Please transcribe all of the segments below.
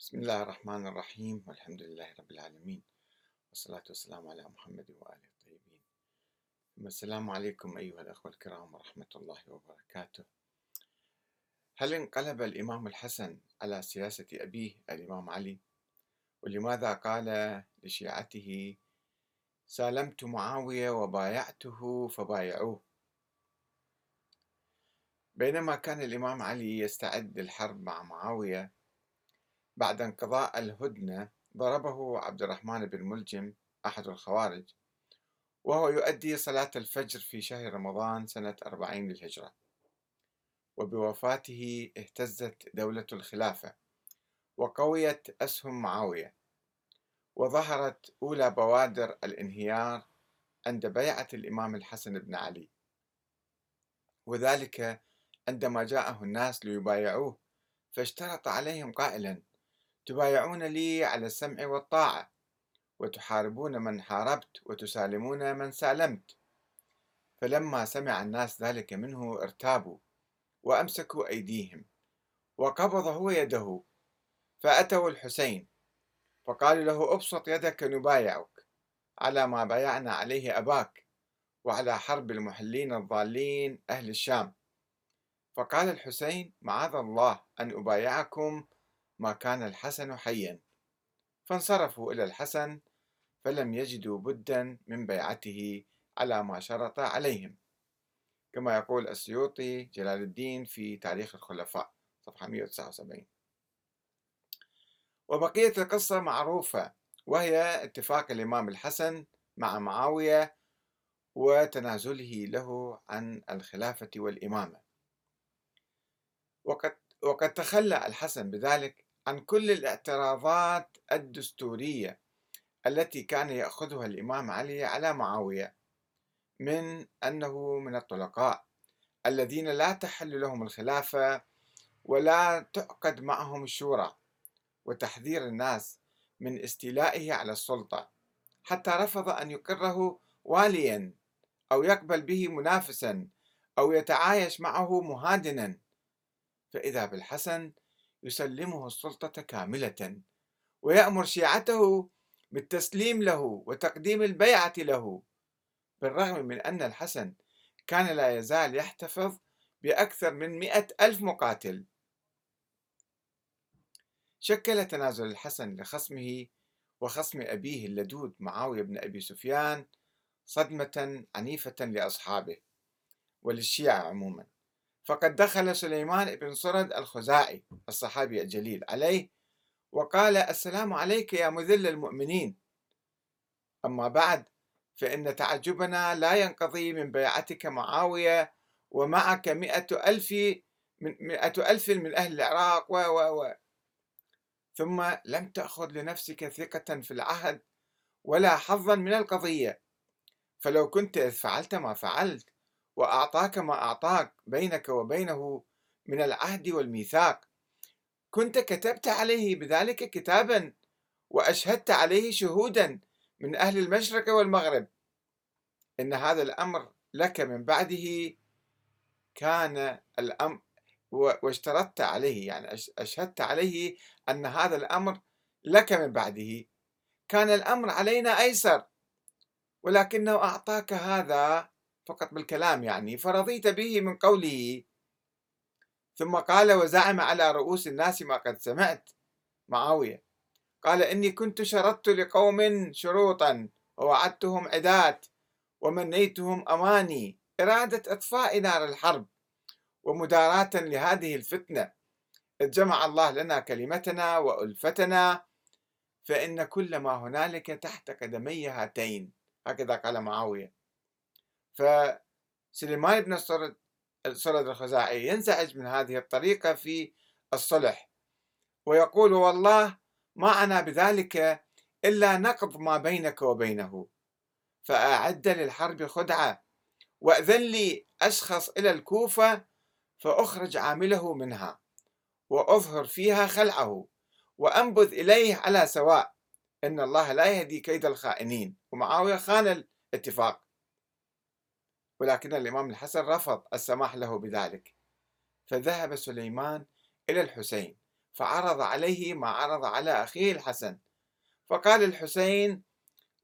بسم الله الرحمن الرحيم والحمد لله رب العالمين والصلاة والسلام على محمد وآله الطيبين. السلام عليكم أيها الأخوة الكرام ورحمة الله وبركاته. هل انقلب الإمام الحسن على سياسة أبيه الإمام علي؟ ولماذا قال لشيعته سالمت معاوية وبايعته فبايعوه بينما كان الإمام علي يستعد للحرب مع معاوية بعد انقضاء الهدنة ضربه عبد الرحمن بن ملجم أحد الخوارج وهو يؤدي صلاة الفجر في شهر رمضان سنة أربعين للهجرة. وبوفاته اهتزت دولة الخلافة وقويت أسهم معاوية وظهرت أولى بوادر الانهيار عند بيعة الإمام الحسن بن علي. وذلك عندما جاءه الناس ليبايعوه فاشترط عليهم قائلا تبايعون لي على السمع والطاعة وتحاربون من حاربت وتسالمون من سالمت. فلما سمع الناس ذلك منه ارتابوا وأمسكوا أيديهم وقبض هو يده فأتوا الحسين فقالوا له أبسط يدك نبايعك على ما بايعنا عليه أباك وعلى حرب المحلين الضالين أهل الشام. فقال الحسين معاذ الله أن أبايعكم ما كان الحسن حيا. فانصرفوا إلى الحسن فلم يجدوا بدا من بيعته على ما شرط عليهم. كما يقول السيوطي جلال الدين في تاريخ الخلفاء صفحة 179 وبقية القصة معروفة وهي اتفاق الإمام الحسن مع معاوية وتنازله له عن الخلافة والإمامة. وقد, وقد تخلى الحسن بذلك عن كل الاعتراضات الدستورية التي كان يأخذها الإمام علي على معاوية من أنه من الطلقاء الذين لا تحل لهم الخلافة ولا تعقد معهم الشورى وتحذير الناس من استيلائه على السلطة حتى رفض أن يقره واليا أو يقبل به منافسا أو يتعايش معه مهادنا. فإذا بالحسن يسلمه السلطة كاملة ويأمر شيعته بالتسليم له وتقديم البيعة له بالرغم من أن الحسن كان لا يزال يحتفظ بأكثر من مئة ألف مقاتل. شكل تنازل الحسن لخصمه وخصم أبيه اللدود معاوية بن أبي سفيان صدمة عنيفة لأصحابه وللشيعة عموما. فقد دخل سليمان بن صرد الخزاعي الصحابي الجليل عليه وقال السلام عليك يا مذل المؤمنين. أما بعد فإن تعجبنا لا ينقضي من بيعتك معاوية ومعك مئة ألف من مئة ألف من أهل العراق و و و. ثم لم تأخذ لنفسك ثقة في العهد ولا حظا من القضية. فلو كنت إذ فعلت ما فعلت وأعطاك ما أعطاك بينك وبينه من العهد والميثاق. كنت كتبت عليه بذلك كتابا وأشهدت عليه شهودا من أهل المشرق والمغرب. إن هذا الأمر لك من بعده كان الأمر واشترطت عليه يعني أشهدت عليه أن هذا الأمر لك من بعده. كان الأمر علينا أيسر ولكنه أعطاك هذا فقط بالكلام يعني. فرضيت به من قوله ثم قال وزعم على رؤوس الناس ما قد سمعت. معاوية. قال إني كنت شرطت لقوم شروطا ووعدتهم عدات ومنيتهم أماني. إرادة إطفاء نار الحرب ومداراة لهذه الفتنة. جمع الله لنا كلمتنا وألفتنا فإن كل ما هنالك تحت قدمي هاتين. هكذا قال معاوية. فسليمان بن الصرد الصرد الخزاعي ينزعج من هذه الطريقة في الصلح ويقول والله ما أنا بذلك إلا نقض ما بينك وبينه فأعد للحرب خدعة وأذن لي أشخص إلى الكوفة فأخرج عامله منها وأظهر فيها خلعه وأنبذ إليه على سواء إن الله لا يهدي كيد الخائنين. ومعاوية خان الاتفاق. ولكن الإمام الحسن رفض السماح له بذلك. فذهب سليمان إلى الحسين فعرض عليه ما عرض على أخيه الحسن. فقال الحسين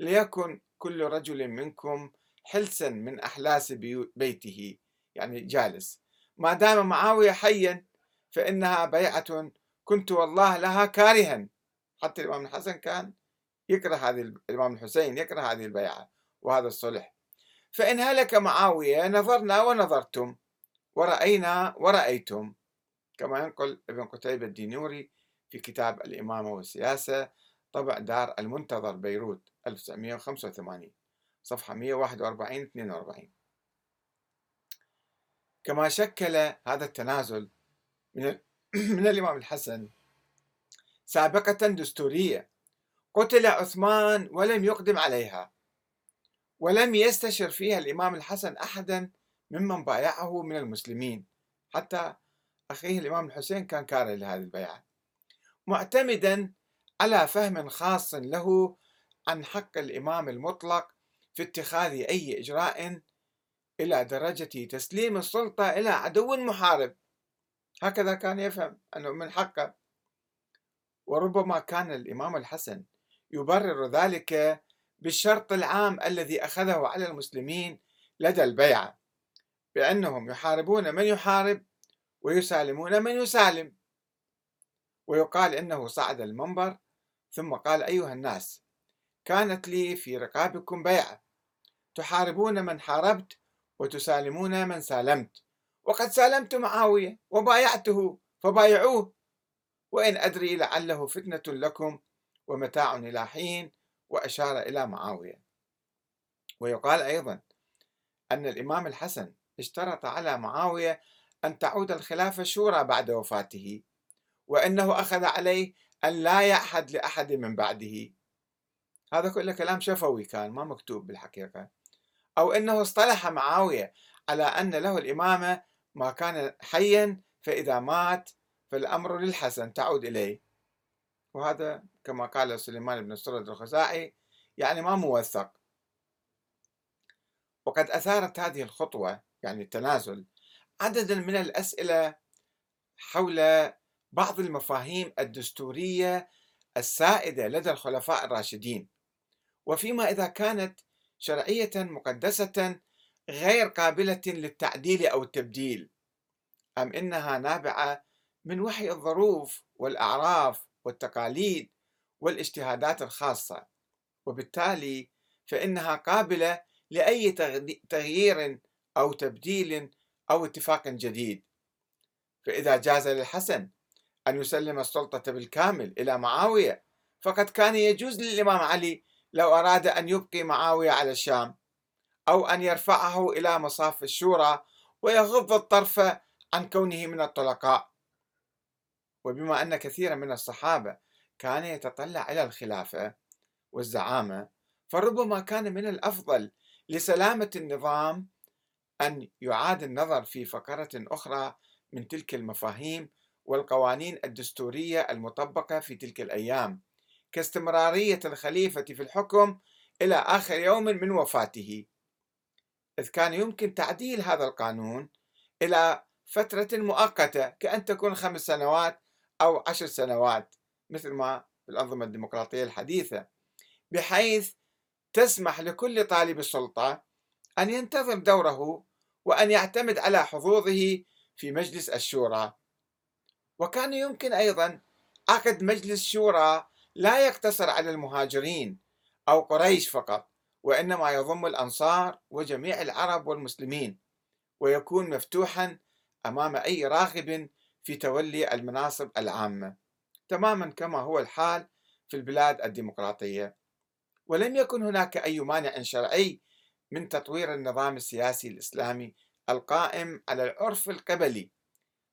ليكن كل رجل منكم حلسا من أحلاس بيته يعني جالس. ما دام معاوية حيا فإنها بيعة كنت والله لها كارها. حتى الإمام الحسن كان يكره هذه الإمام الحسين يكره هذه البيعة وهذا الصلح. فإن هلك معاوية نظرنا ونظرتم ورأينا ورأيتم. كما ينقل ابن قتيبة الدينوري في كتاب الإمامة والسياسة طبع دار المنتظر بيروت 1985 صفحة 141 42 كما شكل هذا التنازل من, من الإمام الحسن سابقة دستورية قتل عثمان ولم يقدم عليها. ولم يستشر فيها الإمام الحسن أحدا ممن بايعه من المسلمين. حتى أخيه الإمام الحسين كان كاره لهذه البيعة. معتمدا على فهم خاص له عن حق الإمام المطلق في اتخاذ أي إجراء إلى درجة تسليم السلطة إلى عدو محارب. هكذا كان يفهم أنه من حقه. وربما كان الإمام الحسن يبرر ذلك بالشرط العام الذي أخذه على المسلمين لدى البيعة بأنهم يحاربون من يحارب ويسالمون من يسالم. ويقال إنه صعد المنبر ثم قال أيها الناس كانت لي في رقابكم بيعة تحاربون من حاربت وتسالمون من سالمت. وقد سالمت معاوية وبايعته فبايعوه. وإن أدري لعله فتنة لكم ومتاع إلى حين وأشار إلى معاوية. ويقال أيضا أن الإمام الحسن اشترط على معاوية أن تعود الخلافة شورى بعد وفاته وأنه أخذ عليه أن لا يعهد لأحد من بعده. هذا كله كلام شفوي كان ما مكتوب بالحقيقة. أو أنه اصطلح معاوية على أن له الإمامة ما كان حيا فإذا مات فالأمر للحسن تعود إليه. وهذا كما قال سليمان بن سرد الخزاعي يعني ما موثق. وقد أثارت هذه الخطوة يعني التنازل عددا من الأسئلة حول بعض المفاهيم الدستورية السائدة لدى الخلفاء الراشدين. وفيما إذا كانت شرعية مقدسة غير قابلة للتعديل أو التبديل أم إنها نابعة من وحي الظروف والأعراف والتقاليد والاجتهادات الخاصة وبالتالي فإنها قابلة لأي تغيير أو تبديل أو اتفاق جديد. فإذا جاز للحسن أن يسلم السلطة بالكامل إلى معاوية فقد كان يجوز للإمام علي لو أراد أن يبقي معاوية على الشام أو أن يرفعه إلى مصاف الشورى ويغض الطرف عن كونه من الطلقاء. وبما أن كثيرا من الصحابة كان يتطلع إلى الخلافة والزعامة فربما كان من الأفضل لسلامة النظام أن يعاد النظر في فقرة أخرى من تلك المفاهيم والقوانين الدستورية المطبقة في تلك الأيام كاستمرارية الخليفة في الحكم إلى آخر يوم من وفاته. إذ كان يمكن تعديل هذا القانون إلى فترة مؤقتة كأن تكون خمس سنوات أو عشر سنوات مثل ما في الأنظمة الديمقراطية الحديثة بحيث تسمح لكل طالب السلطة أن ينتظم دوره وأن يعتمد على حظوظه في مجلس الشورى. وكان يمكن أيضا عقد مجلس شورى لا يقتصر على المهاجرين أو قريش فقط وإنما يضم الأنصار وجميع العرب والمسلمين ويكون مفتوحا أمام أي راغب في تولي المناصب العامة تماما كما هو الحال في البلاد الديمقراطية. ولم يكن هناك أي مانع شرعي من تطوير النظام السياسي الإسلامي القائم على العرف القبلي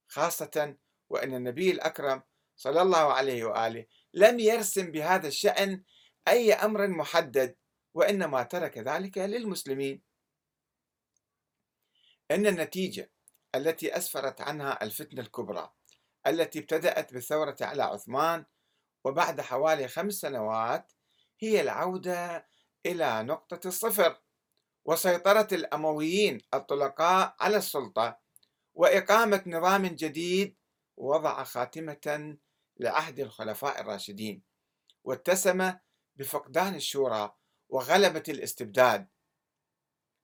خاصة وأن النبي الأكرم صلى الله عليه وآله لم يرسم بهذا الشأن أي أمر محدد وإنما ترك ذلك للمسلمين. إن النتيجة التي أسفرت عنها الفتنة الكبرى التي ابتدأت بالثورة على عثمان وبعد حوالي خمس سنوات هي العودة إلى نقطة الصفر وسيطرة الأمويين الطلقاء على السلطة وإقامة نظام جديد وضع خاتمة لعهد الخلفاء الراشدين واتسم بفقدان الشورى وغلبة الاستبداد.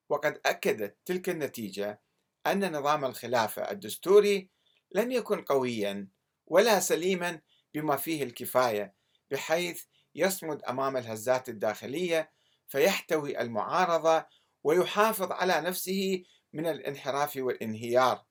وقد أكدت تلك النتيجة أن نظام الخلافة الدستوري لم يكن قويا ولا سليما بما فيه الكفاية بحيث يصمد أمام الهزات الداخلية فيحتوي المعارضة ويحافظ على نفسه من الانحراف والانهيار.